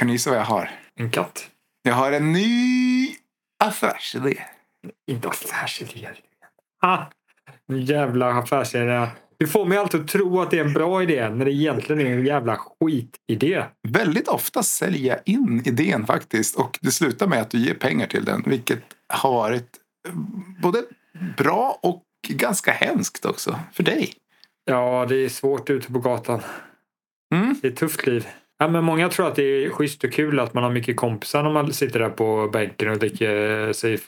Kan ni gissa vad jag har? En katt. Jag har en ny affärsidé. Inte affärsidéer. Ah, en jävla affärsidé. Du får mig alltid att tro att det är en bra idé när det egentligen är en jävla skitidé. Väldigt ofta säljer jag in idén faktiskt och det slutar med att du ger pengar till den. Vilket har varit både bra och ganska hemskt också för dig. Ja, det är svårt ute på gatan. Mm. Det är ett tufft liv. Ja, men många tror att det är schysst och kul att man har mycket kompisar när man sitter där på bänken och dricker sig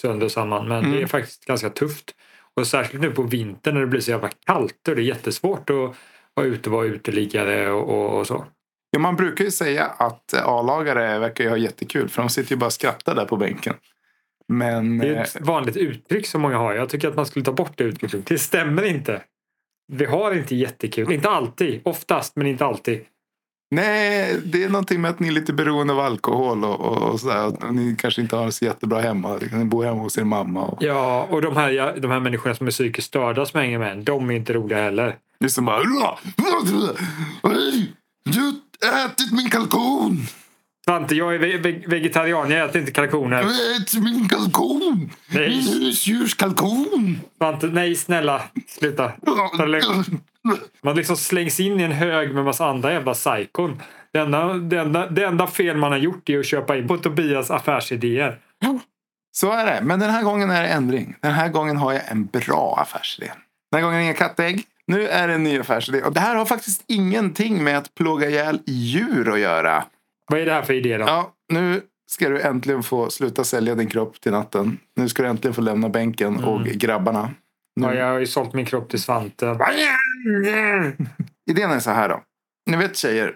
sönder och samman. Men Mm. det är faktiskt ganska tufft. Och särskilt nu på vintern när det blir så jävla kallt och det är jättesvårt att vara ute och vara uteliggare och, och, och så. Ja, man brukar ju säga att eh, A-lagare verkar ju ha jättekul för de sitter ju bara och skrattar där på bänken. Men Det är eh, ett vanligt uttryck som många har. Jag tycker att man skulle ta bort det uttrycket. Det stämmer inte. Vi har inte jättekul. Inte alltid. Oftast, men inte alltid. Nej, det är någonting med att ni är lite beroende av alkohol och, och, och sådär. Att Ni kanske inte har så jättebra hemma. Ni bor hemma hos er mamma. Och, Ja, och de här, de här människorna som är psykiskt störda som hänger med en, de är inte roliga heller. det är som bara... "Hej, Du har ätit min kalkon! Svante, jag är ve- ve- vegetarian. Jag äter inte kalkoner. har ätit min kalkon! Nej. Min husdjurs kalkon! Svante, nej snälla. Sluta. Man liksom slängs in i en hög med massa andra jävla psykon. Det enda, det, enda, det enda fel man har gjort är att köpa in på Tobias affärsidéer. Så är det. Men den här gången är det ändring. Den här gången har jag en bra affärsidé. Den här gången är inga kattägg. Nu är det en ny affärsidé. Och det här har faktiskt ingenting med att plåga ihjäl djur att göra. Vad är det här för idé då? Ja, nu ska du äntligen få sluta sälja din kropp till natten. Nu ska du äntligen få lämna bänken och grabbarna. Nu. Ja, jag har ju sålt min kropp till Svante. Idén är så här då. Ni vet tjejer.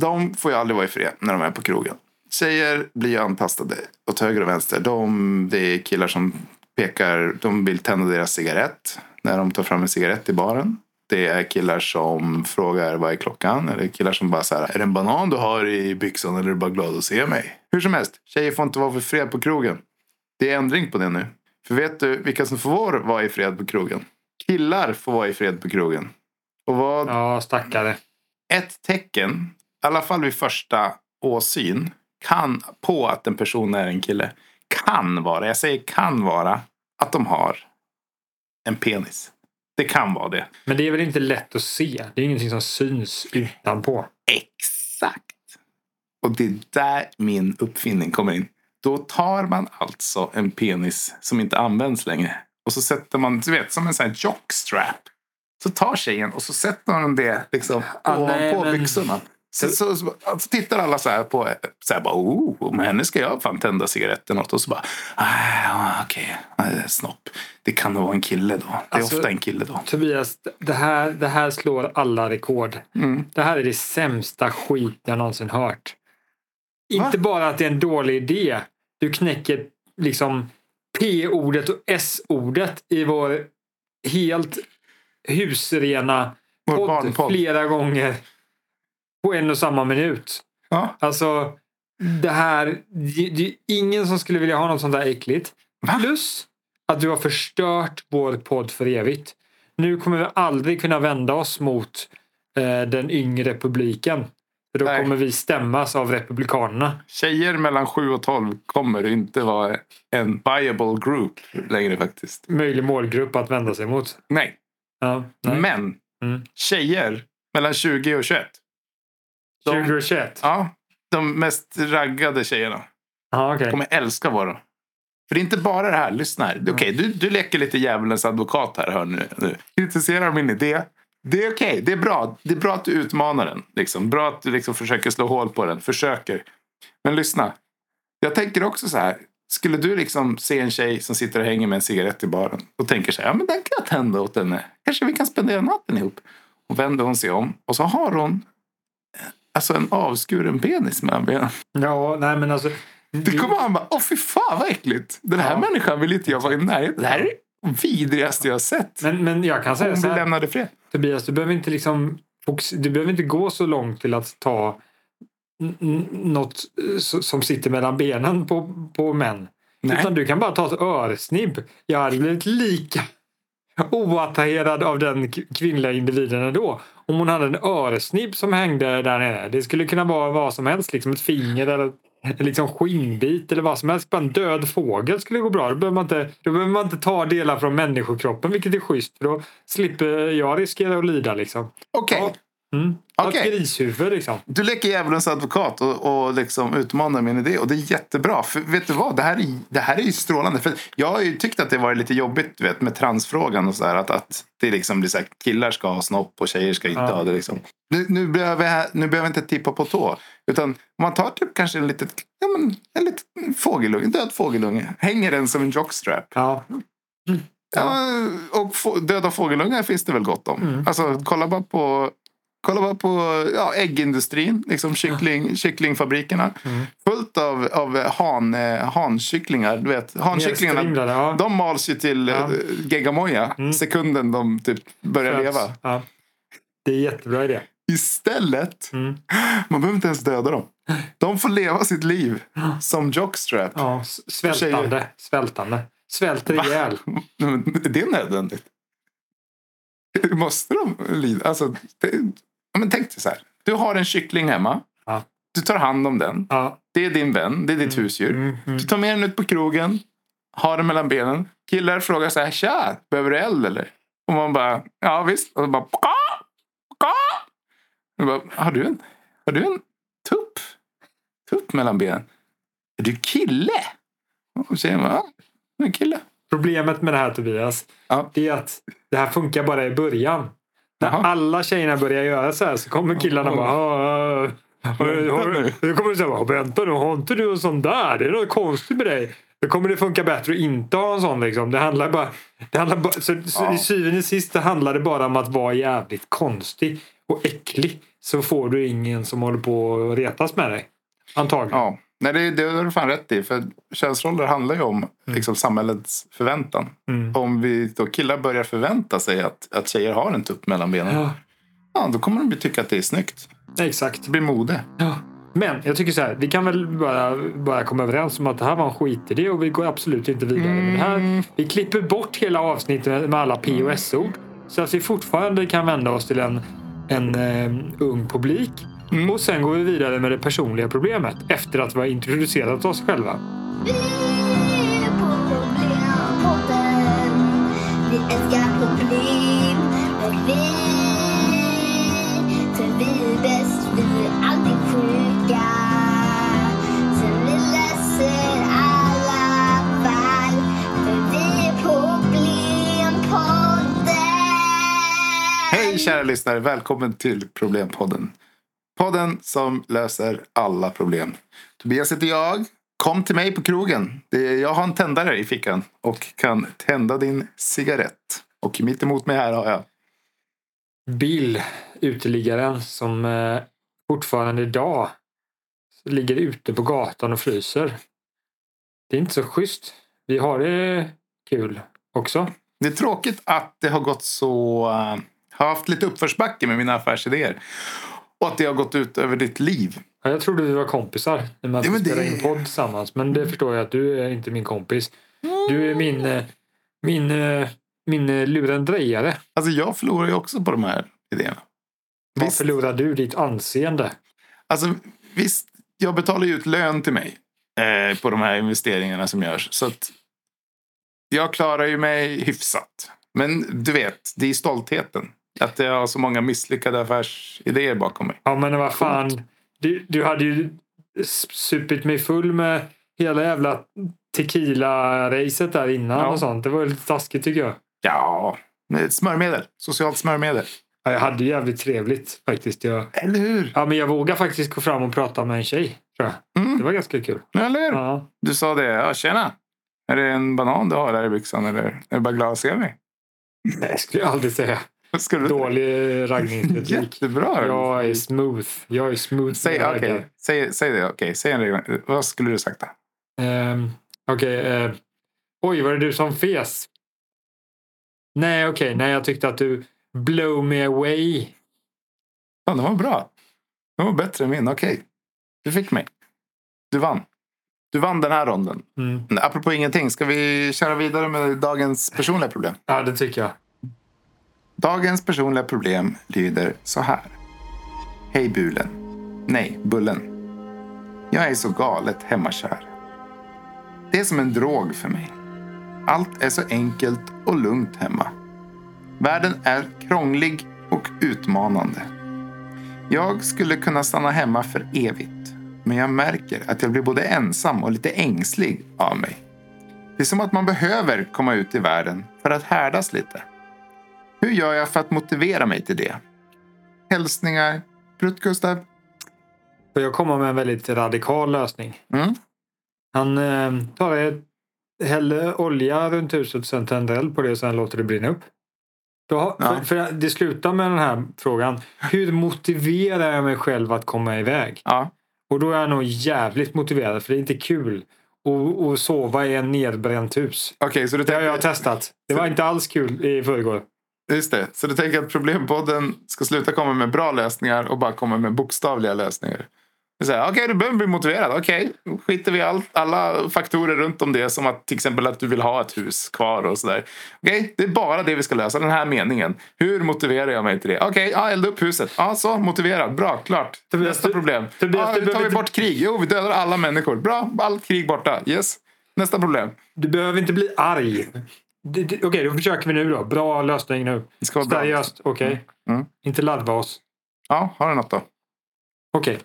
De får ju aldrig vara i fred när de är på krogen. Tjejer blir ju antastade åt höger och vänster. De, det är killar som pekar. De vill tända deras cigarett när de tar fram en cigarett i baren. Det är killar som frågar vad är klockan. Eller killar som bara så här. Är det en banan du har i byxan eller är du bara glad att se mig? Hur som helst. Tjejer får inte vara för fred på krogen. Det är ändring på det nu. För vet du vilka som får vara i fred på krogen? Killar får vara i fred på krogen. Och vad Ja, stackare. ett tecken, i alla fall vid första åsyn, kan på att en person är en kille, kan vara, jag säger kan vara, att de har en penis. Det kan vara det. Men det är väl inte lätt att se? Det är ingenting som syns utanpå. Exakt. Och det är där min uppfinning kommer in. Då tar man alltså en penis som inte används längre. Och så sätter man, du vet, som en sån här jockstrap. Så tar tjejen och så sätter man det liksom Ah, nej, ovanpå men- byxorna. Så, så, så, tittar alla så här på så här bara, oh, med henne ska jag fan tända cigaretten åt. Och så bara, ah, okej, okay. snopp. Det kan nog vara en kille då. Det är Alltså- ofta en kille då. Tobias, det här, det här slår alla rekord. Mm. Det här är det sämsta skit jag någonsin hört. Va? Inte bara att det är en dålig idé. Du knäcker liksom P-ordet och S-ordet i vår helt husrena Vår podd barnpodd. flera gånger på en och samma minut. Ja. Alltså, det här... Det, det är ingen som skulle vilja ha något sånt där äckligt. Va? Plus att du har förstört vår podd för evigt. Nu kommer vi aldrig kunna vända oss mot eh, den yngre publiken. För då Nej. kommer vi stämmas av republikanerna. Tjejer mellan 7 och 12 kommer inte vara en viable group längre faktiskt. Möjlig målgrupp att vända sig mot. Nej. Ja, nej. Men Mm. tjejer mellan 20 och 21. De, 2021? ja, de mest raggade tjejerna Ja, okej. kommer älska våra. För det är inte bara det här. Lyssna här. Okej, du, du leker lite djävulens advokat här. Hör nu, nu. Kritiserar min idé. Det är okej. Det är bra. Det är bra att du utmanar den. Liksom. Bra att du liksom försöker slå hål på den. Försöker. Men lyssna. Jag tänker också så här. Skulle du liksom se en tjej som sitter och hänger med en cigarett i baren och tänker så här, ja men den kan jag tända åt henne. Kanske vi kan spendera natten ihop. Och vänder hon sig om och så har hon alltså en avskuren penis mellan benen. Ja, nej men alltså. Det kommer han bara, åh fy fan vad äckligt. Den här Ja. människan vill inte jag vara i närheten. Det här är det vidrigaste jag har sett. Men, men jag kan säga Hon så här. lämnad i fred. Tobias, du behöver inte liksom du behöver inte gå så långt till att ta något eh, som sitter mellan benen på, på män. Nej. Utan du kan bara ta ett örsnibb. Jag hade blivit lika oattraherad av den kvinnliga individen ändå. Om hon hade en öresnibb som hängde där nere. Det skulle kunna vara vad som helst. Liksom ett finger eller liksom skinnbit eller vad som helst. Bara en död fågel skulle gå bra. Då behöver man inte, då behöver man inte ta delar från människokroppen vilket är schysst. För då slipper jag riskera att lida liksom. Okej. Ja. Mm. Okej. Ett grishuvud liksom. Du leker djävulens advokat och, och liksom utmanar min idé. Och det är jättebra. För vet du vad? Det här är, det här är ju strålande. För jag har ju tyckt att det varit lite jobbigt vet, med transfrågan och sådär. Att, att det liksom blir så här, killar ska ha snopp och tjejer ska inte Ja. ha det. Liksom. Nu, nu, behöver jag, nu behöver jag inte tippa på tå. Utan man tar typ kanske en litet, ja, men, en liten fågelunge, en död fågelunge. Hänger den som en jockstrap. Ja. Ja, och få, döda fågelungar finns det väl gott om. Mm. Alltså, kolla bara på, kolla bara på ja, äggindustrin, liksom kyckling, kycklingfabrikerna. Mm. Fullt av, av han, eh, hankycklingar. Du vet, hankycklingarna ja. de mals ju till Ja. ja. geggamoja Mm. sekunden de typ börjar Föds. leva. Ja. Det är jättebra idé. Istället, Mm. man behöver inte ens döda dem. De får leva sitt liv som jockstrap. Ja, svältande. Tjejer. Svältande. Svälter ihjäl. Men är det nödvändigt? Måste de lida? Alltså, det, ja, men tänk dig så här. Du har en kyckling hemma. Ja. Du tar hand om den. Ja. Det är din vän. Det är ditt husdjur. Mm, mm. Du tar med den ut på krogen. Har den mellan benen. Killar frågar så här. Tja, behöver du eld eller? Och man bara, ja visst. Och så bara, "Ka, ka." Och bara, har du en, har du en tupp? Tupp mellan benen? Är du kille? Och tjejen bara, ja, jag är en kille. Problemet med det här Tobias, Ja. det är att det här funkar bara i början. När Jaha. alla tjejerna börjar göra så här så kommer killarna bara "Ah, ah, ah, har Då kommer du säga vänta nu, har inte du en sån där? Det är något konstigt med dig. Då kommer det funka bättre att inte ha en sån. Liksom. Det handlar bara, det handlar bara, så, så Ja. I syvende och sist handlar det bara om att vara jävligt konstig och äcklig. Så får du ingen som håller på att retas med dig. Antagligen. Ja, Nej, det, det har du fan rätt i. För könsroller handlar ju om liksom, samhällets förväntan. Mm. Om vi då killar börjar förvänta sig att, att tjejer har en tupp mellan benen. Ja, Ja, då kommer de tycka att det är snyggt. exakt. Det blir mode. Ja. Men jag tycker så här, vi kan väl bara, bara komma överens om att det här var en skitidé och vi går absolut inte vidare med det här. Vi klipper bort hela avsnittet med, alla POS-ord så att vi fortfarande kan vända oss till en, en eh, ung publik. Och sen går vi vidare med det personliga problemet efter att vi har introducerat oss själva. Vi är på Problempodden. Vi älskar problem och vi, för vi är bäst, vi är alltid sjuka. Så vi löser alla fall, för vi är Problempodden. Hej kära lyssnare, välkommen till Problempodden. Podden som löser alla problem. Tobias heter jag. Kom till mig på krogen. Jag har en tändare i fickan och kan tända din cigarett. Och mitt emot mig här har jag Bill, uteliggaren som eh, fortfarande idag ligger ute på gatan och fryser. Det är inte så schysst. Vi har det kul också. Det är tråkigt att det har gått så... Uh, har haft lite uppförsbacke med mina affärsidéer. Och att det har gått ut över ditt liv. Ja, Jag trodde vi var kompisar när man Ja, spelade det- in podd tillsammans. Men det förstår jag att du är inte min kompis. Du är min, eh, min, eh, min eh, lurendrejare. Alltså jag förlorar ju också på de här idéerna. Visst. förlorar du ditt anseende? Alltså visst, jag betalar ju ut lön till mig. Eh, på de här investeringarna som görs. Så att jag klarar ju mig hyfsat. Men du vet, det är stoltheten. Att jag har så många misslyckade affärsidéer bakom mig. Ja men vad fan. Du, du hade ju supit mig full med hela jävla tequila-racet där innan Ja. och sånt. Det var ju lite taskigt tycker jag. Ja, smörmedel. Socialt smörmedel. Ja, Jag hade jävligt trevligt faktiskt. Jag, Eller hur? ja, men jag vågade faktiskt gå fram och prata med en tjej. Tror jag. Mm. Det var ganska kul. Eller hur? Ja. Du sa det. Ja, tjena. Är det en banan du har där i byxan eller är du bara glad att se mig? Nej, det skulle jag aldrig säga. Ska du... Dålig raggningsteknik. Jättebra. Jag är smooth. Jag är smooth. Säg, raggar. säg, säg det. Okej, säg en regel. Vad skulle du sagt då? Ehm, okej. eh, oj, var det du som fes? Nej, okej. Nej, jag tyckte att du blow me away. Ja, den var bra. Den var bättre än min. Okej. Du fick mig. Du vann. Du vann den här ronden. Mm. Apropå ingenting, ska vi köra vidare med dagens personliga problem? Ja, det tycker jag. Dagens personliga problem lyder så här. Hej Bulen. Nej, Bullen. Jag är så galet hemmakär. Det är som en drog för mig. Allt är så enkelt och lugnt hemma. Världen är krånglig och utmanande. Jag skulle kunna stanna hemma för evigt. Men jag märker att jag blir både ensam och lite ängslig av mig. Det är som att man behöver komma ut i världen för att härdas lite. Hur gör jag för att motivera mig till det? Hälsningar, Prutt-Gustav. Får jag komma med en väldigt radikal lösning? Mm. Han eh, tar ett, häller olja runt huset, sen tänder eld på det och sen låter det brinna upp. Då, Ja. för, för det slutar med den här frågan. Hur motiverar jag mig själv att komma iväg? Ja, Och då är jag nog jävligt motiverad för det är inte kul att, sova i en nedbränt hus. okej, så du Det har jag testat. Det var inte alls kul i förrgår. Just det. Så du tänker att Problempodden ska sluta komma med bra lösningar och bara komma med bokstavliga lösningar? Okej, du behöver bli motiverad. Okej, då skiter vi all, alla faktorer runt om det. Som att till exempel att du vill ha ett hus kvar och sådär. Okej, det är bara det vi ska lösa. Den här meningen. Hur motiverar jag mig till det? Okej, ja, elda upp huset. Ja, så. Motiverad. Bra, klart. Tobias, Nästa problem. Tobias, ja, hur tar vi bort krig? Jo, vi dödar alla människor. Bra, allt krig borta. Yes. Nästa problem. Du behöver inte bli arg. Okej, då försöker vi nu då. Bra lösning nu. Det ska vara bra. Seriöst, okej. Mm. Inte larva oss. Ja, har du något då? Okej,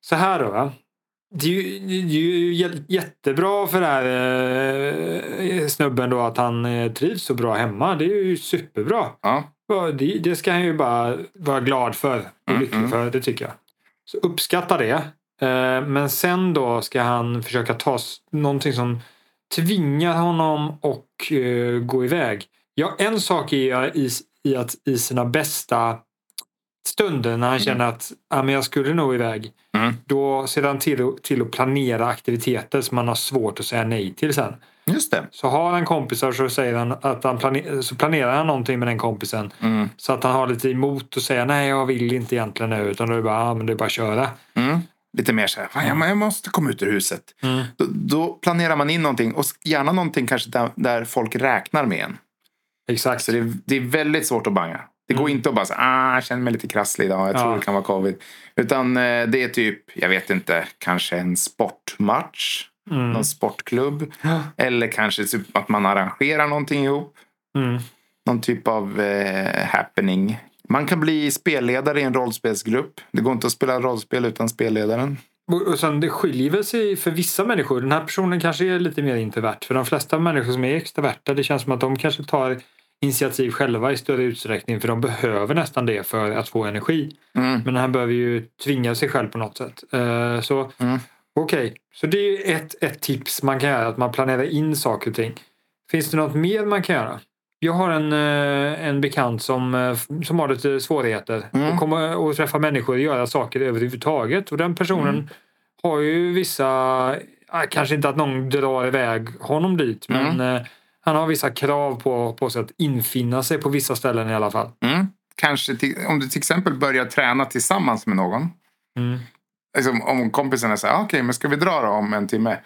så här då. Va? Det är ju, det är ju jä- jättebra för den här eh, snubben då att han eh, trivs så bra hemma. Det är ju superbra. Ja. Det, det ska han ju bara vara glad för och Mm, lycklig mm. för. Det tycker jag. Så uppskatta det. Eh, Men sen då ska han försöka ta någonting som tvingar honom och eh, gå iväg. Ja, en sak är i, i att i sina bästa stunder när han känner att ja, men jag skulle nog iväg. Mm. Då ser han till, att- till att planera aktiviteter som man har svårt att säga nej till sen. Just det. Så har han kompisar så, säger han att han plane- så planerar han någonting med den kompisen. Mm. Så att han har lite emot att säga nej jag vill inte egentligen nu utan då är det bara, ja, men det bara att köra. Mm. Lite mer så här, "Fan, jag, jag måste komma ut ur huset. Mm. Då, då planerar man in någonting och gärna någonting kanske där, där folk räknar med en. Exakt. Så det, är- det är väldigt svårt att banga. Det går inte att bara säga, ah, jag känner mig lite krasslig idag, jag tror Ja. det kan vara covid. Utan eh, det är typ, jag vet inte, kanske en sportmatch, Mm. någon sportklubb. Eller kanske typ att man arrangerar någonting ihop. Mm. Någon typ av eh, happening. Man kan bli spelledare i en rollspelsgrupp. Det går inte att spela rollspel utan spelledaren. Och sen det skiljer sig för vissa människor. Den här personen kanske är lite mer introvert. För de flesta människor som är extroverta det känns som att de kanske tar initiativ själva i större utsträckning. För de behöver nästan det för att få energi. Mm. Men han behöver ju tvinga sig själv på något sätt. Eh, Så Mm. okej, så det är ett, ett tips man kan göra. Att man planerar in saker och ting. Finns det något mer man kan göra? Jag har en, eh, en bekant som, eh, som har lite svårigheter. Mm. Och kommer och träffa människor och göra saker överhuvudtaget. Och den personen Mm. har ju vissa, kanske inte att någon drar iväg honom dit. Men Mm. eh, han har vissa krav på, på sig att infinna sig på vissa ställen i alla fall. Mm. Kanske till, om du till exempel börjar träna tillsammans med någon. Mm. Alltså, om kompisarna säger "Ah, okej, men ska vi dra då om en timme?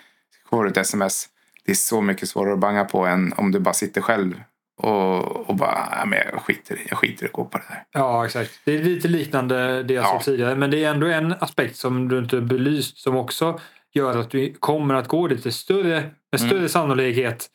Så får du ett sms. Det är så mycket svårare att banga på än om du bara sitter själv och, och bara, "Ja, men jag skiter i jag skiter i att gå på det där. Ja, exakt. Det är lite liknande det jag Ja. sa tidigare. Men det är ändå en aspekt som du inte belyst som också gör att du kommer att gå lite större, med Mm. större sannolikhet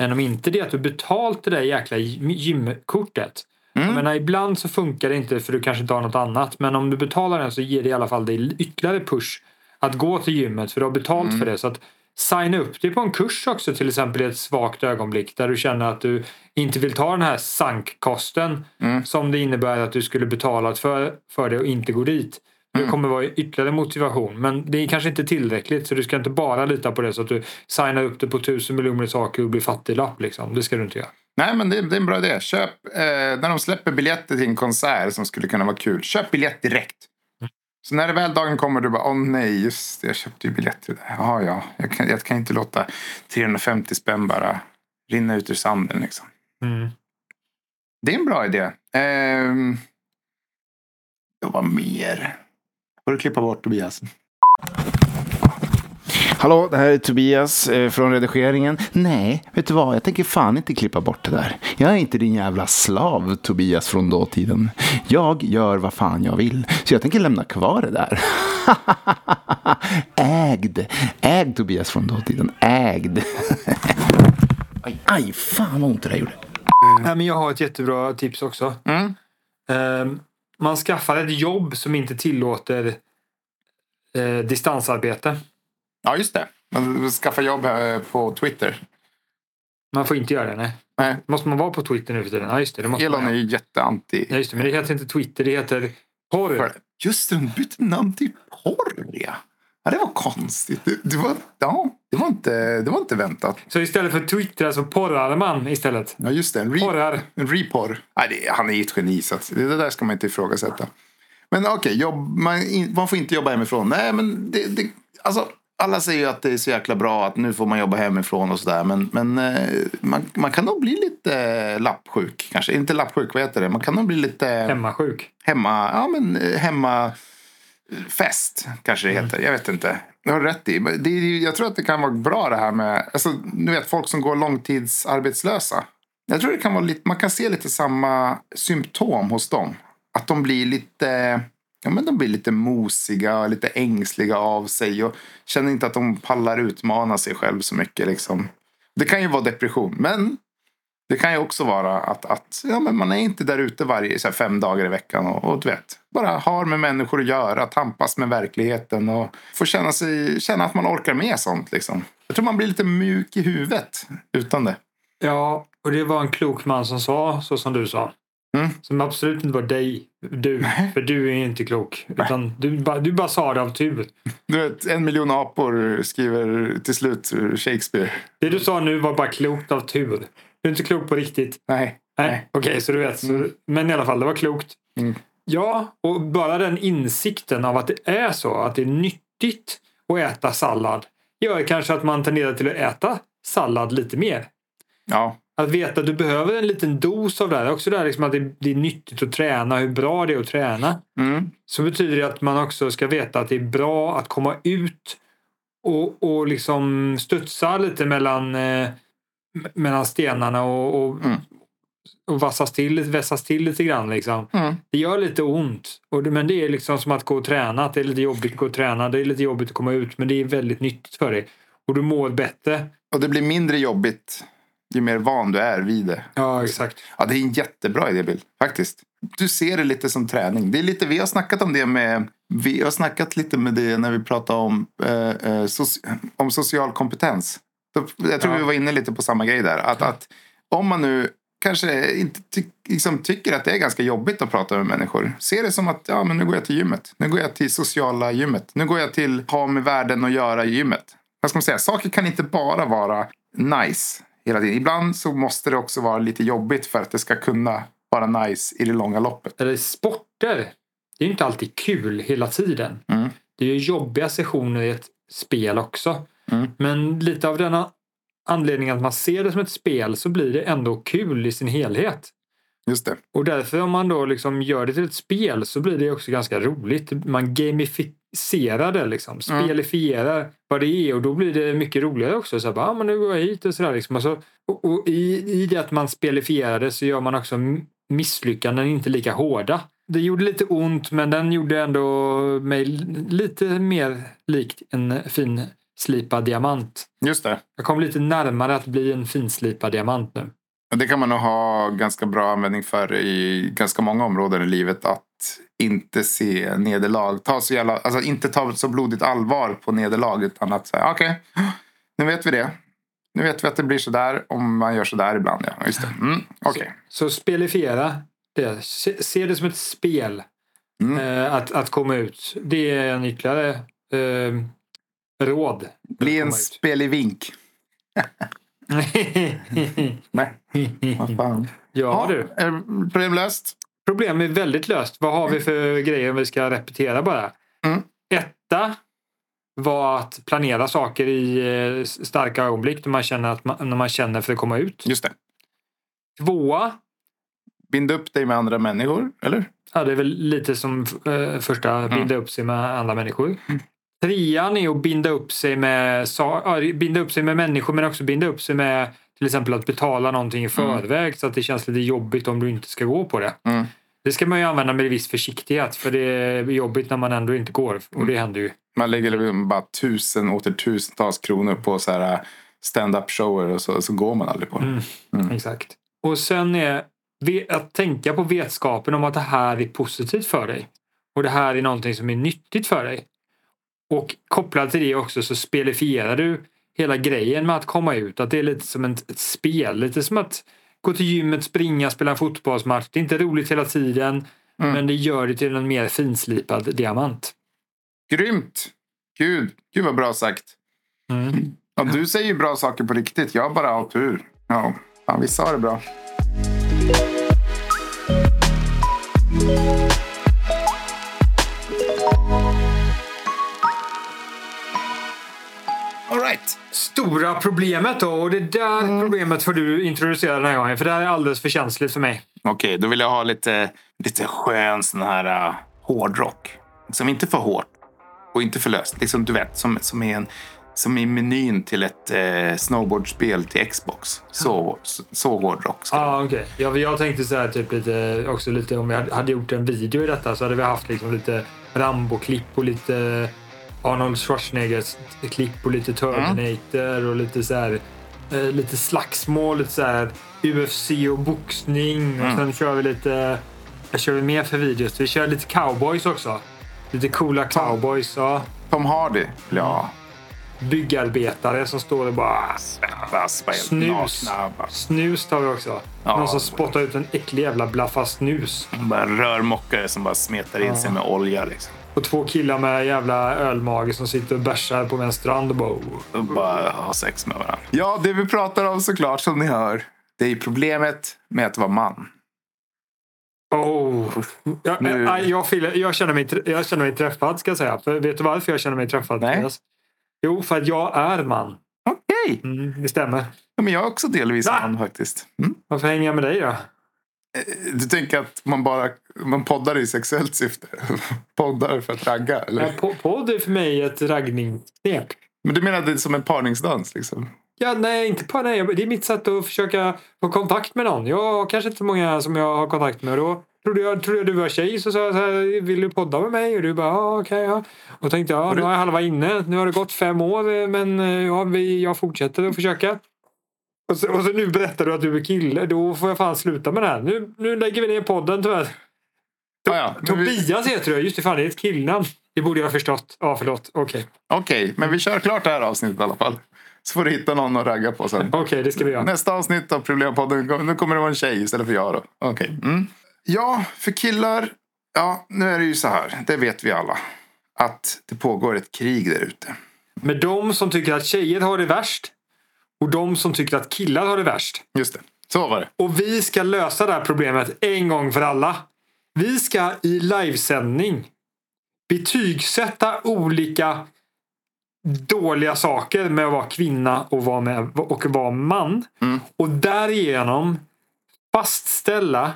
än om inte det att du betalt det där jäkla gymkortet. Mm. Jag menar, ibland så funkar det inte för du kanske inte har något annat. Men om du betalar den så ger det i alla fall dig ytterligare push att gå till gymmet för du har betalt Mm. för det. Så att signa upp dig på en kurs också till exempel i ett svagt ögonblick där du känner att du inte vill ta den här sankkosten Mm. som det innebär att du skulle betala för, för det och inte gå dit. Det Mm. kommer vara ytterligare motivation. Men det är kanske inte tillräckligt så du ska inte bara lita på det så att du signar upp det på tusen miljoner saker och blir fattiglapp. Liksom. Det ska du inte göra. Nej, men det, det är en bra idé. Köp, eh, när de släpper biljetter till en konsert som skulle kunna vara kul, köp biljett direkt. Så när det väl dagen kommer du bara, åh nej, just det, jag köpte ju biljett till det. Ja, ja, jag kan, jag kan inte låta 350 spänn bara rinna ut ur sanden liksom. Mm. Det är en bra idé. Ehm, vad mer? Får du klippa bort Tobias? Hallå, det här är Tobias eh, från redigeringen. Nej, vet du vad? Jag tänker fan inte klippa bort det där. Jag är inte din jävla slav, Tobias från dåtiden. Jag gör vad fan jag vill, så jag tänker lämna kvar det där. Ägd. Ägd, Tobias från dåtiden. Ägd. aj, aj, fan vad ont det där gjorde. Nej, men jag har ett jättebra tips också. Mm. Ehm, man skaffar ett jobb som inte tillåter eh, distansarbete. Ja, just det. Man skaffar jobb här på Twitter. Man får inte göra det, nej. Nej, Måste man vara på Twitter nu för tiden? Ja, just det. det måste Elon man, är ju jätteanti. ja, just det. Men det heter inte Twitter, det heter porr. Just det, de bytte namn till porr, ja. Ja. det var konstigt. Det, det, var, ja, det, var inte, det var inte väntat. Så istället för Twitter så porrar man istället. Ja, just det. En, re, Porrar. en reporr. Nej, det, han är ju ett geni, så det, där ska man inte ifrågasätta. Men okej, jobb, man, man får inte jobba hemifrån. Nej, men det, det, alltså, alla säger ju att det är så jäkla bra att nu får man jobba hemifrån och sådär. Men, men eh, man, man kan nog bli lite eh, lappsjuk kanske. Inte lappsjuk, vad heter det? Man kan nog bli lite Hemmasjuk. hemma, ja men eh, hemma fest kanske det heter. Jag vet inte. Du har rätt i. Det är, jag tror att det kan vara bra det här med, alltså, du vet folk som går långtidsarbetslösa. Jag tror det kan vara lite, man kan se lite samma symptom hos dem. Att de blir lite, ja men de blir lite mosiga och lite ängsliga av sig och känner inte att de pallar utmana sig själv så mycket liksom. Det kan ju vara depression, men det kan ju också vara att, att ja, men man är inte där ute varje här, fem dagar i veckan och, och du vet, bara har med människor att göra, tampas med verkligheten och får känna, sig, känna att man orkar med sånt. Liksom. Jag tror man blir lite mjuk i huvudet utan det. Ja, och det var en klok man som sa så som du sa. Mm. Som absolut inte var dig, du. För du är inte klok. Utan du, du bara sa det av tur. Du vet, en miljon apor skriver till slut Shakespeare. Det du sa nu var bara klokt av tur. Du är inte klok på riktigt. Nej. Nej, okej, så du vet. Så, men i alla fall, det var klokt. Mm. Ja, och bara den insikten av att det är så, att det är nyttigt att äta sallad gör kanske att man tenderar till att äta sallad lite mer. Ja, Att veta att du behöver en liten dos av det här. Också det här liksom att det, det är nyttigt att träna, hur bra det är att träna. mm. Så betyder det att man också ska veta att det är bra att komma ut och, och liksom studsa lite mellan, eh, mellan stenarna och, och, Mm. och vassas till, vässas till lite grann. Liksom. Mm. Det gör lite ont. Och det, men det är liksom som att gå och träna. Att det är lite jobbigt att gå och träna. Det är lite jobbigt att komma ut. Men det är väldigt nyttigt för dig. Och du mår bättre. Och det blir mindre jobbigt ju mer van du är vid det. Ja, exakt. Ja, det är en jättebra idé, Bill. Faktiskt. Du ser det lite som träning. Det är lite, vi har snackat om det med... Vi har snackat lite med det när vi pratade om, eh, eh, soci, om social kompetens. Jag tror Ja. vi var inne lite på samma grej där. Att, att om man nu kanske inte ty, liksom tycker att det är ganska jobbigt att prata med människor. Se det som att ja, men nu går jag till gymmet. Nu går jag till sociala gymmet. Nu går jag till ha med världen att göra gymmet. Vad ska man säga? Saker kan inte bara vara nice hela tiden. Ibland så måste det också vara lite jobbigt för att det ska kunna vara nice i det långa loppet. Eller sporter. Det är inte alltid kul hela tiden. Mm. Det är jobbiga sessioner i ett spel också. Mm. Men lite av denna anledning att man ser det som ett spel så blir det ändå kul i sin helhet. Just det. Och därför om man då liksom gör det till ett spel så blir det också ganska roligt. Man gamificerar det liksom. Mm. Spelifierar vad det är och då blir det mycket roligare också. Så här, bara, ah, men nu går jag hit och sådär. Liksom. Och, så, och, och i, i det att man spelifierar det så gör man också misslyckanden inte lika hårda. Det gjorde lite ont men den gjorde ändå mig lite mer likt en fin slipad diamant. Just det. Jag kom lite närmare att bli en finslipad diamant nu. Det kan man nog ha ganska bra användning för i ganska många områden i livet. Att inte se nederlag. Ta så jävla, alltså inte ta så blodigt allvar på nederlag. Utan att säga okej, nu vet vi det. Nu vet vi att det blir sådär om man gör sådär ibland. Ja, just det. Mm, okej. Så spelifiera det. Se, se det som ett spel. Mm. Eh, att, att komma ut. Det är en ytterligare eh, råd. Bli en Komma ut. spelig vink. Nej, vad fan. ja du. är Problemlöst. Problem är väldigt löst. Vad har vi för grejer vi ska repetera bara? Mm. Etta var att planera saker i eh, starka ögonblick när man känner, att man, när man känner för att komma ut. Just det. Tvåa, Bind upp dig med andra människor, eller? ja, det är väl lite som eh, första, binda upp sig med andra människor. Trean är att binda upp sig med, binda upp sig med människor men också binda upp sig med till exempel att betala någonting i förväg så att det känns lite jobbigt om du inte ska gå på det. Mm. Det ska man ju använda med viss försiktighet för det är jobbigt när man ändå inte går och det händer ju. Man lägger bara tusen åter tusentals kronor på så här stand-up shower och så, så går man aldrig på det. Mm. Exakt. Och sen är att tänka på vetskapen om att det här är positivt för dig. Och det här är någonting som är nyttigt för dig. Och kopplat till det också så spelifierar du hela grejen med att komma ut. Att det är lite som ett, ett spel. Lite som att gå till gymmet, springa, spela en fotbollsmatch. Det är inte roligt hela tiden. Men det gör det till en mer finslipad diamant. Grymt! Gud, Gud vad bra sagt. Mm. Ja, du säger ju bra saker på riktigt. Jag bara har tur. Ja, fan, vissa har det bra. Stora problemet då. Och det där problemet får du introducera den här gången. För det här är alldeles för känsligt för mig. Okej, då vill jag ha lite, lite skön sån här uh, hårdrock. Som inte för hårt och inte för löst. Liksom, du vet, som, som, är en, som är menyn till ett eh, snowboardspel till Xbox. Så, så, så hård rock. ska det Ja, okej. Jag, jag tänkte så här, typ lite, också lite om hade- hade gjort en video i detta så hade vi haft liksom lite Rambo-klipp och lite Arnold Schwarzeneggers klipp och lite Terminator och lite så här eh, lite slagsmål, lite så här UFC och boxning och sen kör vi lite vad kör vi mer för videos? Vi kör lite cowboys också. Lite coola cowboys. Ja. Tom Hardy vill jag ha. Byggarbetare som står och bara Snus. Snus tar vi också. Ja. Någon som spottar ut en äcklig jävla blaffa snus. bara rörmokare som bara smetar in sig med olja. Liksom. Och två killar med jävla ölmage som sitter och bärsar på en strand och bara... "Oh." Och bara ha sex med varandra. Ja, det vi pratar om såklart som ni hör. Det är problemet med att vara man. Oh. Jag, Nu- jag, jag, jag, jag, känner mig, jag känner mig träffad ska jag säga. För vet du varför jag känner mig träffad? Nej. Jo, för att jag är man. Okej, Mm, det stämmer. ja, men jag är också delvis man faktiskt. Mm. Varför hänger jag med dig då? Du tänker att man bara man poddar i sexuellt syfte? poddar för att ragga? Eller? Ja, po- Podd är för mig ett raggningsknep. Men du menar att det är som en parningsdans? Liksom? Ja, nej, inte på nej. Det är mitt sätt att försöka få kontakt med någon. Jag har kanske inte så många som jag har kontakt med. Då trodde jag, trodde jag du var tjej så sa jag så här, vill du podda med mig? Och du bara, ja okej. ja. Och tänkte jag, ja, nu har jag halva inne. Nu har det gått fem år eh, men eh, ja, vi, jag fortsätter att försöka. Och så, och så nu berättar du att du är kille. Då får jag fan sluta med det här. Nu, nu lägger vi ner podden tyvärr. Ah, ja. men vi- Tobias heter du. Just det, fan det är ett killnamn. Det borde jag ha förstått. Ja, förlåt. Okej, Okej, men vi kör klart det här avsnittet i alla fall. Så får du hitta någon att ragga på sen. Okej, det ska vi göra. Nästa avsnitt av Problempodden, nu kommer det vara en tjej istället för jag då. Okej. Mm. Ja, för killar. Ja, nu är det ju så här. Det vet vi alla. Att det pågår ett krig där ute. Med de som tycker att tjejer har det värst och de som tycker att killar har det värst. Just det. Så var det. Och vi ska lösa det här problemet en gång för alla. Vi ska i livesändning betygsätta olika dåliga saker med att vara kvinna och vara, med, och vara man. Mm. Och därigenom fastställa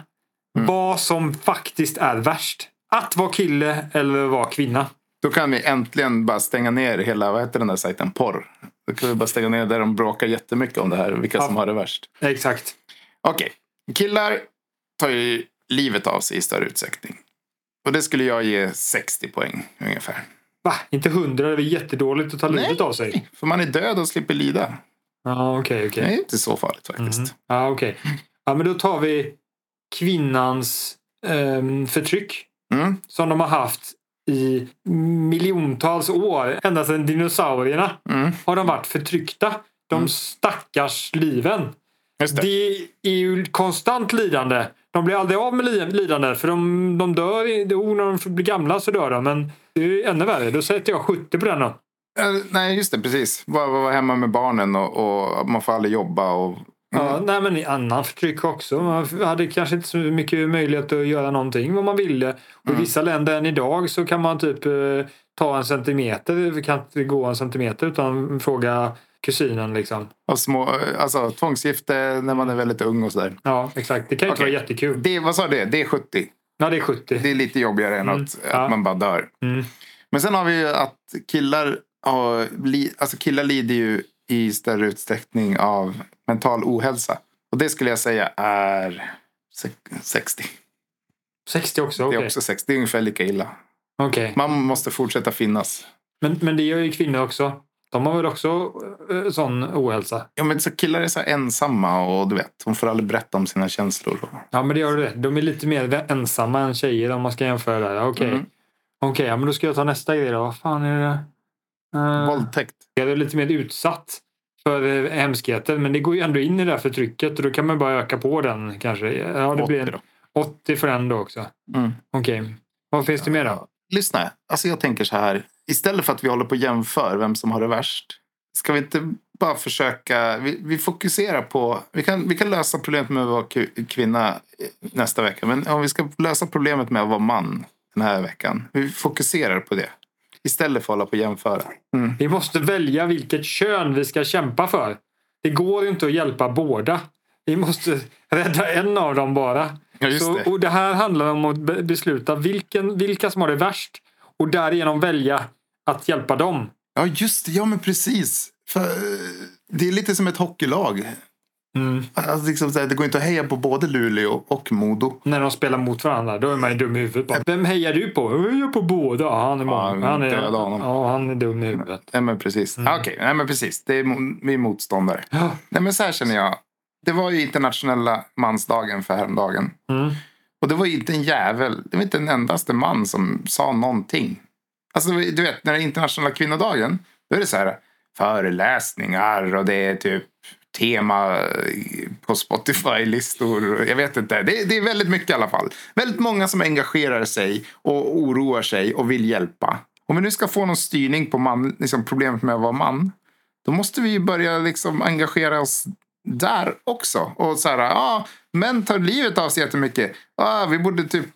vad som faktiskt är värst. Att vara kille eller vara kvinna. Då kan vi äntligen bara stänga ner hela, vad heter den där sajten, porr. Då kan vi bara stänga ner där de bråkar jättemycket om det här, vilka som har det värst. Exakt. Okej, killar tar ju livet av sig i större utsträckning. Och det skulle jag ge 60 poäng ungefär. Va? Inte hundra? Det är väl jättedåligt att ta livet av sig? För man är död och slipper lida. Ja, okej, okej. Det är inte så farligt faktiskt. Mhm. Ja, okej. Ja, men då tar vi kvinnans ehm, förtryck Mm. som de har haft i miljontals år. Ända sedan dinosaurierna Mm. har de varit förtryckta. De stackars liven. Det. Det är ju konstant lidande. De blir aldrig av med li- lidande för de, de dör. oh, När de blir gamla så dör de. Men det är ännu värre. Då sätter jag 70 på den då. Eh, Nej, just det. Precis. Vara hemma med barnen och, och man får aldrig jobba. Och, Ja, nej, men i annan förtryck också. Man hade kanske inte så mycket möjlighet att göra någonting vad man ville. Och I vissa länder än idag så kan man typ eh, ta en centimeter. Vi kan inte gå en centimeter utan fråga kusinen liksom. och små, alltså, tvångsgifte när man är väldigt ung och sådär. Ja, exakt. Det kan ju inte Okej. vara jättekul. Det, vad sa du? Det är 70. Ja, det är 70. Det är lite jobbigare än Mm. att, Ja. att man bara dör. Mm. Men sen har vi ju att killar, har, li, alltså killar lider ju i större utsträckning av mental ohälsa. Och det skulle jag säga är se- 60. 60 också? Det Okej. är också 60. Det är ungefär lika illa. Okej. Man måste fortsätta finnas. Men, men det gör ju kvinnor också. De har väl också eh, sån ohälsa? Ja, men så killar är så ensamma och du vet, de får aldrig berätta om sina känslor. Ja, men det gör det. De är lite mer ensamma än tjejer om man ska jämföra. Okej, Mm. Okej, ja, men då ska jag ta nästa grej då. Vad fan är det? Uh, Våldtäkt. jag är lite mer utsatt för eh, hemskheter. Men det går ju ändå in i det här förtrycket och då kan man bara öka på den kanske. Ja, det 80 blir en 80 för den då också. Mm. Okej. Vad finns det mer då? Lyssna, alltså jag tänker så här. Istället för att vi håller på och jämför vem som har det värst. Ska vi inte bara försöka, vi, vi fokuserar på, vi kan, vi kan lösa problemet med att vara kvinna eh, nästa vecka. Men om vi ska lösa problemet med att vara man den här veckan. Vi fokuserar på det. Istället för att hålla på och jämföra. Mm. Vi måste välja vilket kön vi ska kämpa för. Det går ju inte att hjälpa båda. Vi måste rädda en av dem bara. Ja, just Så, det. och det här handlar om att be- besluta vilken, vilka som har det värst och därigenom välja att hjälpa dem. Ja, just det. Ja, men precis. För, eh, det är lite som ett hockeylag. Mm. Alltså, liksom, här, det går inte att heja på både Luleå och Modo. När de spelar mot varandra, då är man ju dum i huvudet. Bara, Vem hejar du på? Jag hejar på båda. Ja, Han är, Ja, han är, ja, han är dum i huvudet. Nej, men precis. Ah, Okej, nej, men precis. Det är, vi är motståndare. Ja. Nej, men så här känner jag. Det var ju internationella mansdagen för häromdagen. Mm. Och det var ju inte en jävel, det var inte en endaste man som sa någonting. Alltså du vet, när det är internationella kvinnodagen, då är det så här föreläsningar och det är typ tema eh, på Spotify-listor. Jag vet inte. Det är, det är väldigt mycket i alla fall. Väldigt många som engagerar sig och oroar sig och vill hjälpa. Om vi nu ska få någon styrning på man, liksom problemet med att vara man, då måste vi börja liksom engagera oss där också. Och så här, ah, män tar livet av sig jättemycket. Ah, vi borde typ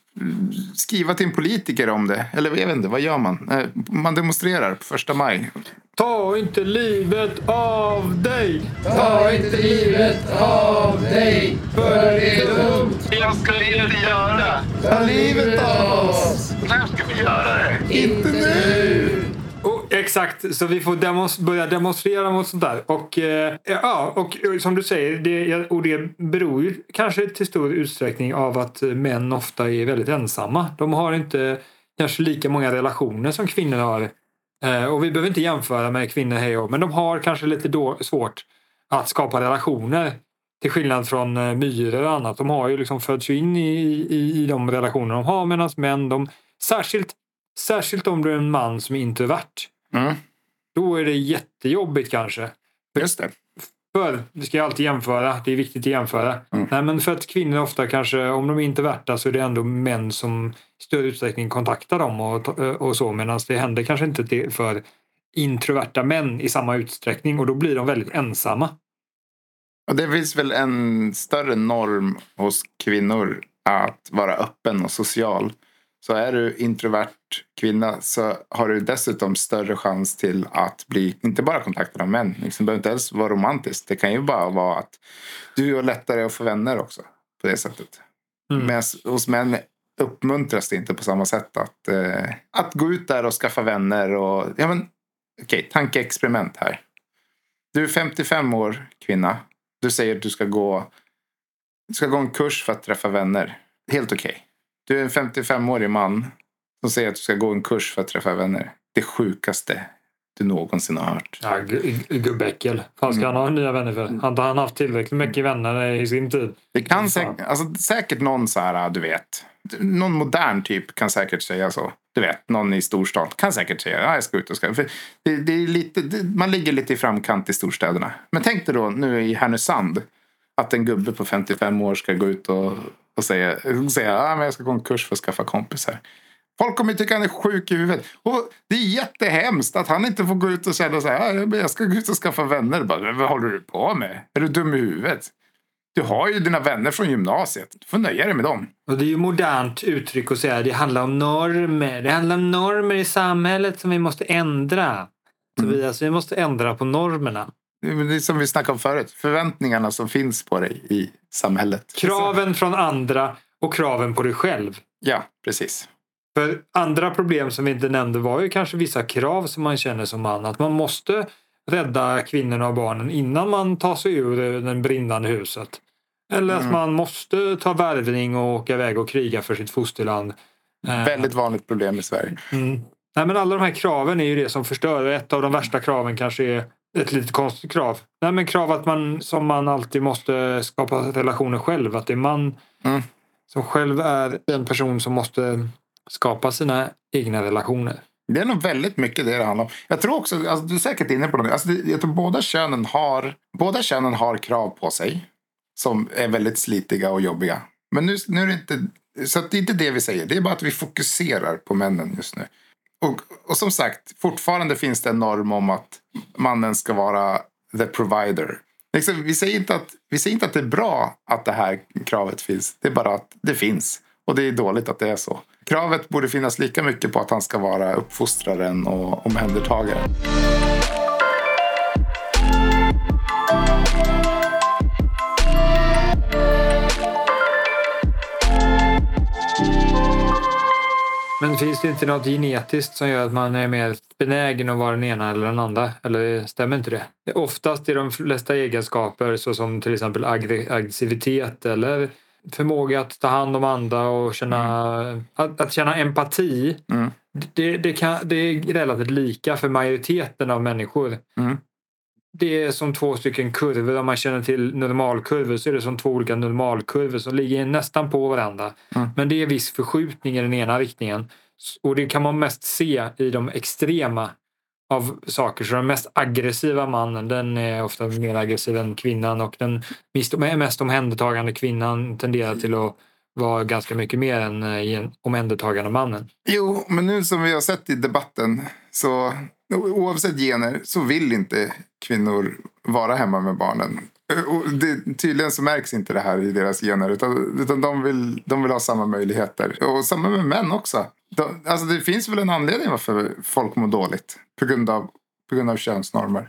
skriva till en politiker om det. Eller jag vet inte, vad gör man? Eh, Man demonstrerar på första maj. Ta inte livet av dig! Ta inte livet av dig, för det är dumt. Jag ska inte göra. Ta livet av oss. När ska vi göra det? Inte nu. Exakt, så vi får demonst börja demonstrera mot sånt där. Och, eh, ja, och eh, som du säger, det, och det beror ju kanske till stor utsträckning av att eh, män ofta är väldigt ensamma. De har inte kanske lika många relationer som kvinnor har. Eh, och vi behöver inte jämföra med kvinnor hej och, men de har kanske lite då, svårt att skapa relationer. Till skillnad från eh, myror och annat. De har ju liksom fötts ju in i, i, i de relationer de har medan män, de, särskilt, särskilt om du är en man som är introvert, Mm, då är det jättejobbigt kanske. just det. För, vi ska alltid jämföra, det är viktigt att jämföra. Mm. Nej, men för att kvinnor ofta kanske, om de är introverta så är det ändå män som i större utsträckning kontaktar dem och, och så. Medan det händer kanske inte för introverta män i samma utsträckning och då blir de väldigt ensamma. Och det finns väl en större norm hos kvinnor att vara öppen och social. Så är du introvert kvinna så har du dessutom större chans till att bli, inte bara kontaktad av män, liksom, det behöver inte ens vara romantiskt. Det kan ju bara vara att du har lättare att få vänner också på det sättet. Mm. Men hos män uppmuntras det inte på samma sätt att, eh, att gå ut där och skaffa vänner. Och, ja, men, okej, tankeexperiment här. Du är 55 år kvinna. Du säger att du ska gå, du ska gå en kurs för att träffa vänner. Helt okej. Du är en 55-årig man som säger att du ska gå en kurs för att träffa vänner. Det sjukaste du någonsin har hört. Ja, gu- gubbäckel. Vad ska han ha nya vänner för? Har inte han haft tillräckligt mycket vänner i sin tid? Det kan säkert, alltså, säkert någon så här, du vet. Någon modern typ kan säkert säga så. Du vet, någon i storstad kan säkert säga ja, jag ska ut och ska. För det, det är lite, det, man ligger lite i framkant i storstäderna. Men tänk dig då nu i Härnösand. Att en gubbe på 55 år ska gå ut och, och säga, säga ja, men jag ska gå en kurs för att skaffa kompisar. Folk kommer tycka han är sjuk i huvudet. Och det är jättehemskt att han inte får gå ut och känna så här. "Ja, men Jag ska gå ut och skaffa vänner. Bara, "Men vad håller du på med? Är du dum i huvudet? Du har ju dina vänner från gymnasiet. Du får nöja dig med dem. Och det är ju modernt uttryck att säga att det handlar om normer. Det handlar om normer i samhället som vi måste ändra. Så vi, alltså, vi måste ändra på normerna. Det är som vi snackade om förut. Förväntningarna som finns på dig i samhället. Kraven från andra och kraven på dig själv. Ja, precis. För andra problem som vi inte nämnde var ju kanske vissa krav som man känner som man. Att man måste rädda kvinnorna och barnen innan man tar sig ur det brinnande huset. Eller att man måste ta värvning och åka iväg och kriga för sitt fosterland. Eh, Väldigt vanligt problem i Sverige. Mm. Nej, men alla de här kraven är ju det som förstör. Ett av de värsta kraven kanske är ett lite konstigt krav. Nej, men krav att man som man alltid måste skapa relationer själv. Att det är man Mm. som själv är den person som måste skapa sina egna relationer. Det är nog väldigt mycket det det handlar om. Jag tror också, alltså, du är säkert inne på alltså, det. Alltså, jag tror båda könen, har, båda könen har krav på sig. Som är väldigt slitiga och jobbiga. Men nu, nu är det inte, så att det är inte det vi säger. Det är bara att vi fokuserar på männen just nu. Och, och som sagt, fortfarande finns det en norm om att mannen ska vara the provider. Liksom, vi, säger inte att, vi säger inte att det är bra att det här kravet finns. Det är bara att det finns. Och det är dåligt att det är så. Kravet borde finnas lika mycket på att han ska vara uppfostraren och omhändertagaren. Men finns det inte något genetiskt som gör att man är mer benägen att vara den ena eller den andra? Eller stämmer inte det? Oftast är de flesta egenskaper såsom till exempel aggressivitet eller förmåga att ta hand om andra och känna, att, att känna empati. Mm. Det, det, kan, det är relativt lika för majoriteten av människor. Mm. Det är som två stycken kurvor. Om man känner till normalkurvor så är det som två olika normalkurvor som ligger nästan på varandra. Mm. Men det är viss förskjutning i den ena riktningen. Och det kan man mest se i de extrema av saker. Så den mest aggressiva mannen den är ofta mer aggressiv än kvinnan och den mest- omhändertagande kvinnan tenderar till att vara ganska mycket mer än eh, omhändertagande mannen. Jo, men nu som vi har sett i debatten så oavsett gener så vill inte kvinnor vara hemma med barnen. Eh, och det, tydligen så märks inte det här i deras gener utan, utan de, vill, de vill ha samma möjligheter. Och samma med män också. De, alltså det finns väl en anledning varför folk mår dåligt på grund av, på grund av könsnormer.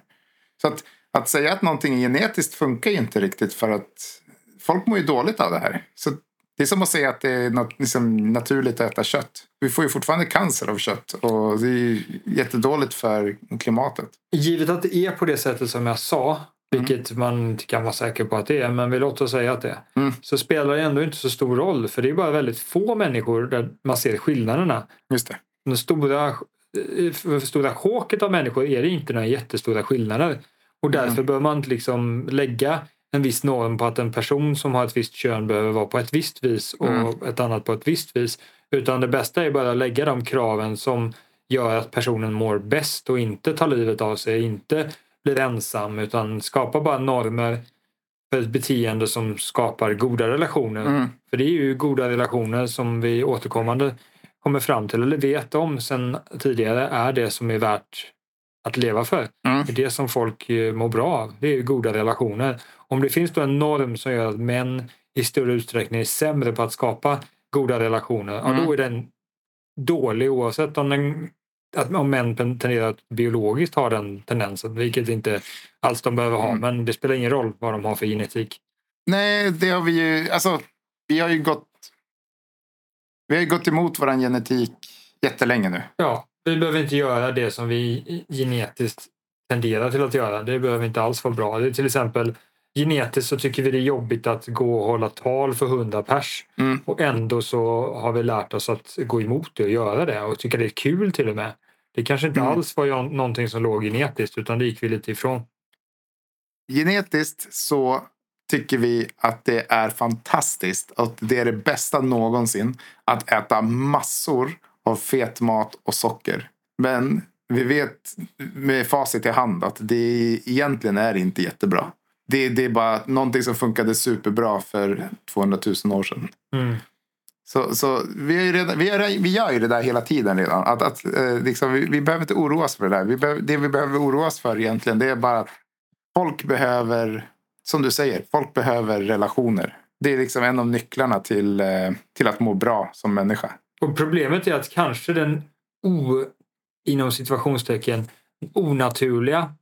Så att, att säga att någonting är genetiskt funkar ju inte riktigt för att folk mår ju dåligt av det här. Så det är som att säga att det är något, liksom, naturligt att äta kött. Vi får ju fortfarande cancer av kött och det är ju jättedåligt för klimatet. Givet att det är på det sättet som jag sa, vilket man inte kan vara säker på att det är, men vi låter säga att det är, Mm. så spelar det ändå inte så stor roll. För det är bara väldigt få människor där man ser skillnaderna. Just det. Den stora, eh, för stora choket av människor är det inte några jättestora skillnader. Och därför bör man inte liksom lägga en viss norm på att en person som har ett visst kön behöver vara på ett visst vis och Mm. ett annat på ett visst vis. Utan det bästa är bara att lägga de kraven som gör att personen mår bäst och inte tar livet av sig, inte blir ensam utan skapa bara normer för ett beteende som skapar goda relationer. Mm. För det är ju goda relationer som vi återkommande kommer fram till eller vet om sen tidigare är det som är värt att leva för. Mm. Det är det som folk eh, mår bra av. Det är ju goda relationer. Om det finns då en norm som gör att män i större utsträckning är sämre på att skapa goda relationer, ja, Mm. då är den dålig oavsett om, den, att, om män tenderar att biologiskt ha den tendensen, vilket inte alls de behöver ha. Mm. Men det spelar ingen roll vad de har för genetik. Nej, det har vi ju... Alltså, vi har ju gått... Vi har gått emot vår genetik jättelänge nu. Ja, vi behöver inte göra det som vi genetiskt tenderar till att göra. Det behöver inte alls vara bra. Det är till exempel genetiskt så tycker vi det är jobbigt att gå och hålla tal för 100 pers. Mm. Och ändå så har vi lärt oss att gå emot det och göra det och tycka det är kul till och med. Det kanske inte Mm. alls var någonting som låg genetiskt utan det gick vi lite ifrån. Genetiskt så tycker vi att det är fantastiskt. Att det är det bästa någonsin. Att äta massor av fet mat och socker. Men vi vet med facit i hand att det egentligen är inte jättebra. Det, det är bara någonting som funkade superbra för 200 000 år sedan. Mm. Så, så vi, är ju redan, vi, är, vi gör ju det där hela tiden redan. Att, att, eh, liksom, vi, vi behöver inte oroa oss för det där. Vi behöver, det vi behöver oroa oss för egentligen det är bara att folk behöver, som du säger, folk behöver relationer. Det är liksom en av nycklarna till, eh, till att må bra som människa. Och problemet är att kanske den o, inom situationstecken onaturliga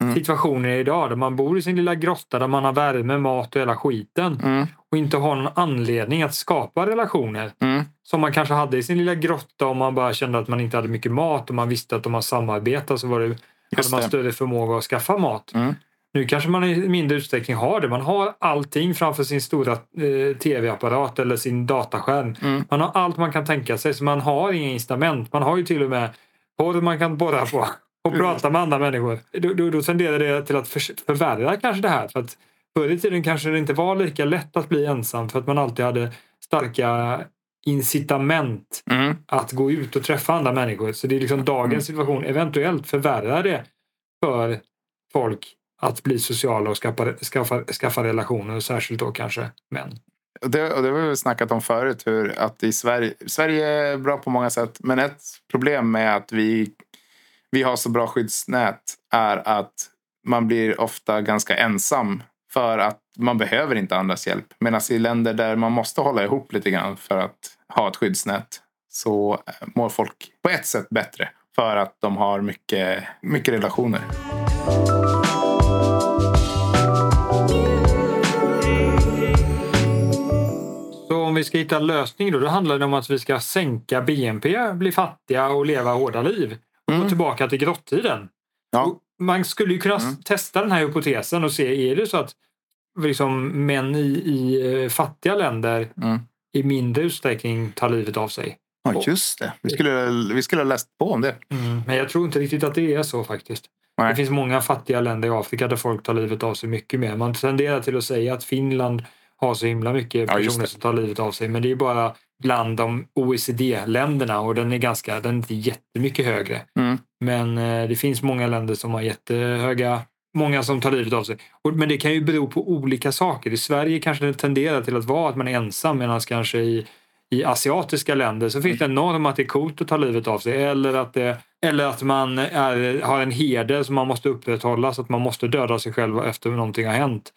Mm. situationer idag där man bor i sin lilla grotta där man har värme, mat och hela skiten Mm. och inte har någon anledning att skapa relationer Mm. som man kanske hade i sin lilla grotta om man bara kände att man inte hade mycket mat och man visste att om man samarbetade så var det, hade Just man det. större förmåga att skaffa mat. Mm. Nu kanske man i mindre utsträckning har det. Man har allting framför sin stora eh, tv-apparat eller sin dataskärm. Mm. Man har allt man kan tänka sig så man har inga incitament. Man har ju till och med porr man kan borra på och prata med andra människor. Då, då, då tenderar det till att för, förvärra kanske det här. För att förr i tiden kanske det inte var lika lätt att bli ensam för att man alltid hade starka incitament Mm. att gå ut och träffa andra människor. Så det är liksom dagens situation eventuellt förvärrar det för folk att bli sociala och skaffa, skaffa, skaffa relationer, särskilt då kanske män. Och det, och det har vi snackat om förut. Hur att i Sverige, Sverige är bra på många sätt. Men ett problem med att vi, vi har så bra skyddsnät är att man blir ofta ganska ensam. För att man behöver inte andras hjälp. Medan i länder där man måste hålla ihop lite grann för att ha ett skyddsnät. Så eh, mår folk på ett sätt bättre. För att de har mycket, mycket relationer. Så om vi ska hitta en lösning då, då handlar det om att vi ska sänka BNP, bli fattiga och leva hårda liv. Och Mm. tillbaka till grottiden. Ja. Och Man skulle ju kunna Mm. testa den här hypotesen och se, är det så att liksom, män i, i eh, fattiga länder Mm. i mindre utsträckning tar livet av sig? Ja, just det. Vi skulle, vi skulle ha läst på om det. Men jag tror inte riktigt att det är så faktiskt. Nej. Det finns många fattiga länder i Afrika där folk tar livet av sig mycket mer. Man tenderar till att säga att Finland har så himla mycket Ja, personer det. som tar livet av sig. Men det är bara bland de OECD-länderna och den är ganska, den är inte jättemycket högre. Mm. Men eh, det finns många länder som har jättehöga, många som tar livet av sig. Men det kan ju bero på olika saker. I Sverige kanske det tenderar till att vara att man är ensam medan kanske i i asiatiska länder så finns det en norm att det är coolt att ta livet av sig. Eller att, det, eller att man är, har en heder som man måste upprätthålla så att man måste döda sig själv efter någonting har hänt.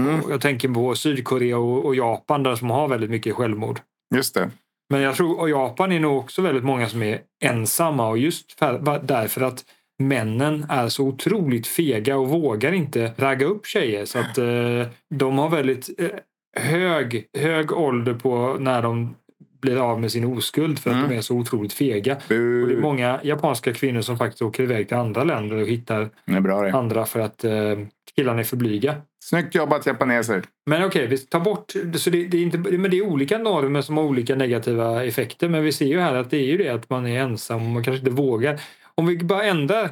Mm. Jag tänker på Sydkorea och, och Japan där som har väldigt mycket självmord. Just det. Men jag tror och Japan är nog också väldigt många som är ensamma och just för, därför att männen är så otroligt fega och vågar inte ragga upp tjejer. Så att eh, de har väldigt eh, hög, hög ålder på när de blir av med sin oskuld för att Mm. de är så otroligt fega. Och det är många japanska kvinnor som faktiskt åker iväg till andra länder och hittar bra andra för att eh, killarna är för blyga. Snyggt jobbat japaneser. Men okej, vi tar bort... Så det, det, är inte, men det är olika normer som har olika negativa effekter. Men vi ser ju här att det är ju det att man är ensam och man kanske inte vågar. Om vi bara ändrar,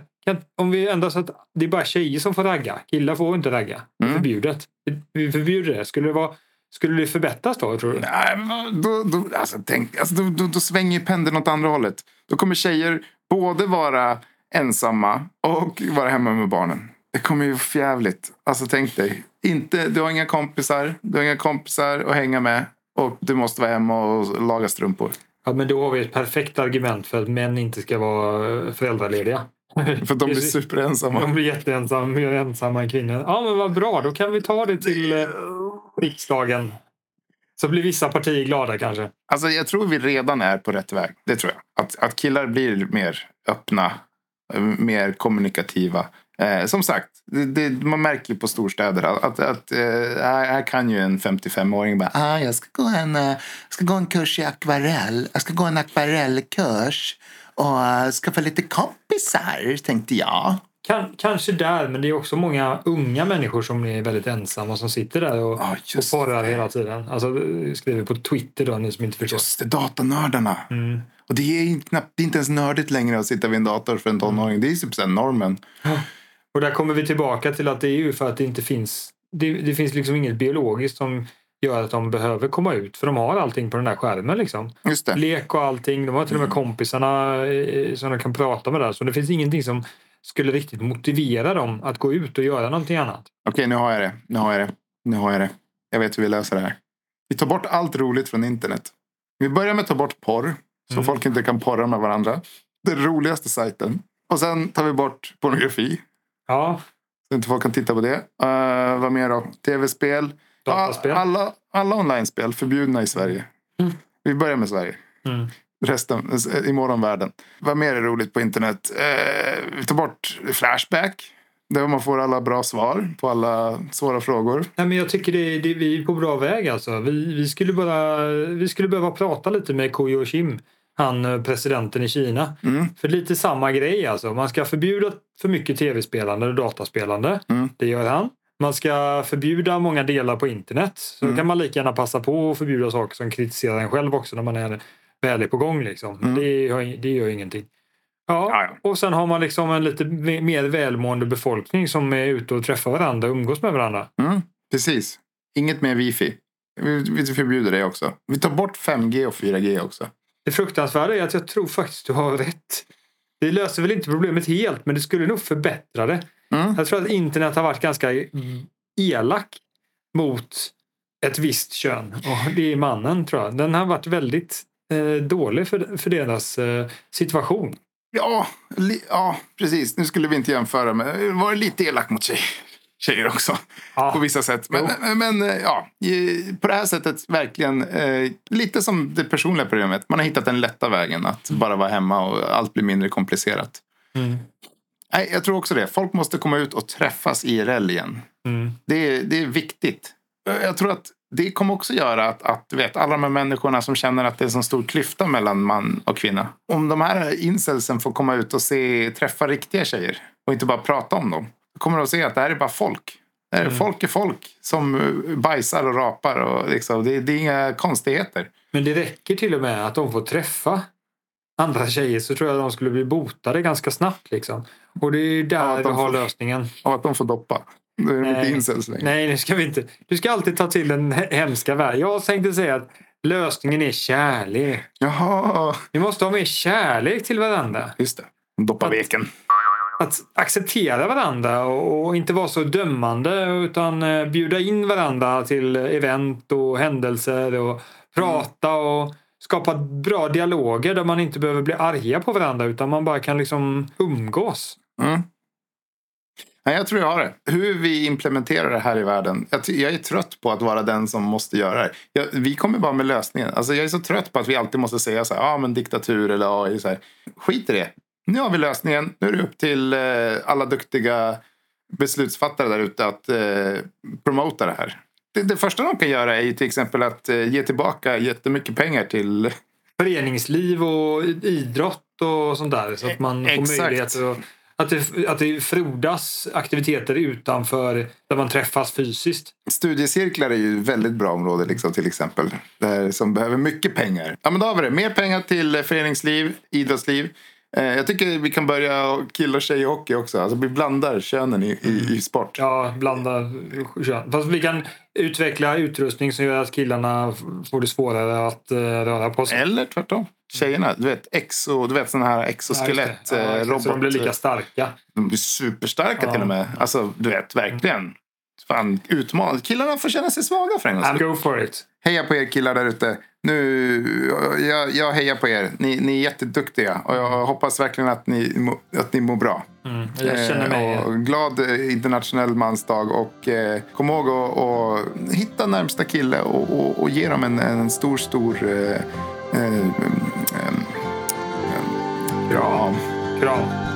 om vi ändrar så att det är bara tjejer som får ragga. Killar får inte ragga. Det är Mm. förbjudet. Vi förbjuder det. Skulle det, vara, skulle det förbättras då, tror du? Nej, då, då, alltså, tänk, alltså, då, då, då svänger pendeln åt andra hållet. Då kommer tjejer både vara ensamma och vara hemma med barnen. Det kommer ju jävligt. Alltså tänk dig. Inte, du har inga kompisar. Du har inga kompisar att hänga med. Och du måste vara hemma och laga strumpor. Ja, men då har vi ett perfekt argument för att män inte ska vara föräldralediga. För att de blir De superensamma. blir jätteensamma, ensamma kvinnor. Ja, men vad bra. Då kan vi ta det till eh, riksdagen. Så blir vissa partier glada kanske. Alltså jag tror vi redan är på rätt väg. Det tror jag. Att, att killar blir mer öppna. eh, Mer kommunikativa. Eh, som sagt, det, det, man märker ju på storstäder att, att, eh, här, kan ju en 55-åring bara ah, jag ska gå en, eh, ska gå en kurs i akvarell. Jag ska gå en akvarellkurs och uh, skaffa lite kompisar, tänkte jag. Kan, kanske där, men det är också många unga människor som är väldigt ensamma som sitter där och, Ja, och porrar det. hela tiden. Alltså skriver på Twitter då, ni som inte förstår. Just det, datanördarna. Mm. Och det är, knappt, det är inte ens nördigt längre att sitta vid en dator för en tonåring. Det är typ normen. Och där kommer vi tillbaka till att det är ju för att det inte finns det, det finns liksom inget biologiskt som gör att de behöver komma ut. För de har allting på den där skärmen. Liksom. Just det. Lek och allting. De har till och med kompisarna eh, som de kan prata med där. Så det finns ingenting som skulle riktigt motivera dem att gå ut och göra någonting annat. Okej, nu har jag det. Nu har jag det. Nu har jag det. Jag vet hur vi löser det här. Vi tar bort allt roligt från internet. Vi börjar med att ta bort porr. Så Mm. folk inte kan porra med varandra. Den roligaste sajten. Och sen tar vi bort pornografi. Ja, Så inte folk kan titta på det. Uh, vad mer då? Tv-spel. Dataspel. Alla, alla online-spel förbjudna i Sverige. Mm. Vi börjar med Sverige. Mm. Resten, imorgon världen. Vad mer är roligt på internet? Eh, vi tar bort Flashback. Där man får alla bra svar på alla svåra frågor. Nej, men jag tycker det, det, vi är på bra väg alltså. Vi, vi, skulle bara, vi skulle behöva prata lite med Koyo Kim, han eh, presidenten i Kina. Mm. För lite samma grej alltså. Man ska förbjuda för mycket tv-spelande och dataspelande. Mm. Det gör han. Man ska förbjuda många delar på internet. Så Mm. kan man lika gärna passa på att förbjuda saker som kritiserar en själv också när man är väl är på gång. Liksom. Mm. Det, gör, det gör ingenting. Ja, Ja, ja. och sen har man liksom en lite me- mer välmående befolkning som är ute och träffar varandra och umgås med varandra. Mm. Precis. Inget mer wifi. Vi, vi förbjuder det också. Vi tar bort 5G och 4G också. Det fruktansvärda är att jag tror faktiskt du har rätt. Det löser väl inte problemet helt, men det skulle nog förbättra det. Mm. Jag tror att internet har varit ganska elak mot ett visst kön. Och det är mannen, tror jag. Den har varit väldigt eh, dålig för, för deras eh, situation. Ja, li, ja, precis. Nu skulle vi inte jämföra, men var lite elak mot tjej, tjejer också. På Ja, vissa sätt. Men, men eh, ja, på det här sättet verkligen eh, lite som det personliga programmet. Man har hittat den lätta vägen att bara vara hemma och allt blir mindre komplicerat. mm, Nej, jag tror också det. Folk måste komma ut och träffas IRL igen. mm, Det är, det är viktigt. Jag tror att det kommer också göra att, att vet, alla de här människorna som känner att det är en så stor klyfta mellan man och kvinna. Om de här incelsen får komma ut och se, träffa riktiga tjejer och inte bara prata om dem. Då kommer de att se att det här är bara folk. Det är Folk är folk som eh, bajsar och rapar. Och liksom, det, det är inga konstigheter. Men det räcker till och med att de får träffa andra tjejer så tror jag de skulle bli botade ganska snabbt. Liksom. Och det är där Ja, vi har får- lösningen. Och att de får doppa. Då är de inte Nej. incels längre. Nej, det ska vi inte. Du ska alltid ta till den he- hemska världen. Jag tänkte säga att lösningen är kärlek. Jaha, Vi måste ha mer kärlek till varandra. just det. Doppa veken. Att acceptera varandra och och inte vara så dömande utan eh, bjuda in varandra till event och händelser och prata och skapa bra dialoger där man inte behöver bli arga på varandra utan man bara kan liksom umgås. Mm. Jag tror jag har det. Hur vi implementerar det här i världen. Jag, jag är trött på att vara den som måste göra det. Jag, vi kommer bara med lösningen. Alltså, jag är så trött på att vi alltid måste säga så här, ah, men diktatur eller AI. Så här. Skit i det. Nu har vi lösningen. Nu är det upp till eh, alla duktiga beslutsfattare där ute att eh, promota det här. Det, det första de kan göra är ju till exempel att eh, ge tillbaka jättemycket pengar till Föreningsliv och idrott och sånt där så att man får Exakt. möjlighet att att det, att det frodas aktiviteter utanför där man träffas fysiskt. Studiecirklar är ju ett väldigt bra område liksom, till exempel. Där, som behöver mycket pengar. Ja men då har vi det. Mer pengar till föreningsliv, idrottsliv. Eh, jag tycker vi kan börja och killa och tjejhockey också. Alltså vi blandar könen i, i, i sport. Ja, blanda kön. Fast vi kan utveckla utrustning som gör att killarna får det svårare att uh, röra på sig. Eller tvärtom. Tjejerna, du vet, exo, du vet sådana här exoskelett, Ja, eh, exakt. så de blir robot. lika starka. De blir superstarka Ja. till och med. Alltså du vet, verkligen. Fan, utmanande. Killarna får känna sig svaga för en gångs go for it. Heja på er killar där ute. Nu, jag, jag hejar på er. Ni, ni är jätteduktiga. Och jag hoppas verkligen att ni, att ni mår bra. Mm, jag känner mig... Eh, glad eh, internationell mansdag. Och eh, kom ihåg att hitta närmsta kille och, och, och ge dem en, en stor, stor eh, eh, mm, eh, Kram. Kram.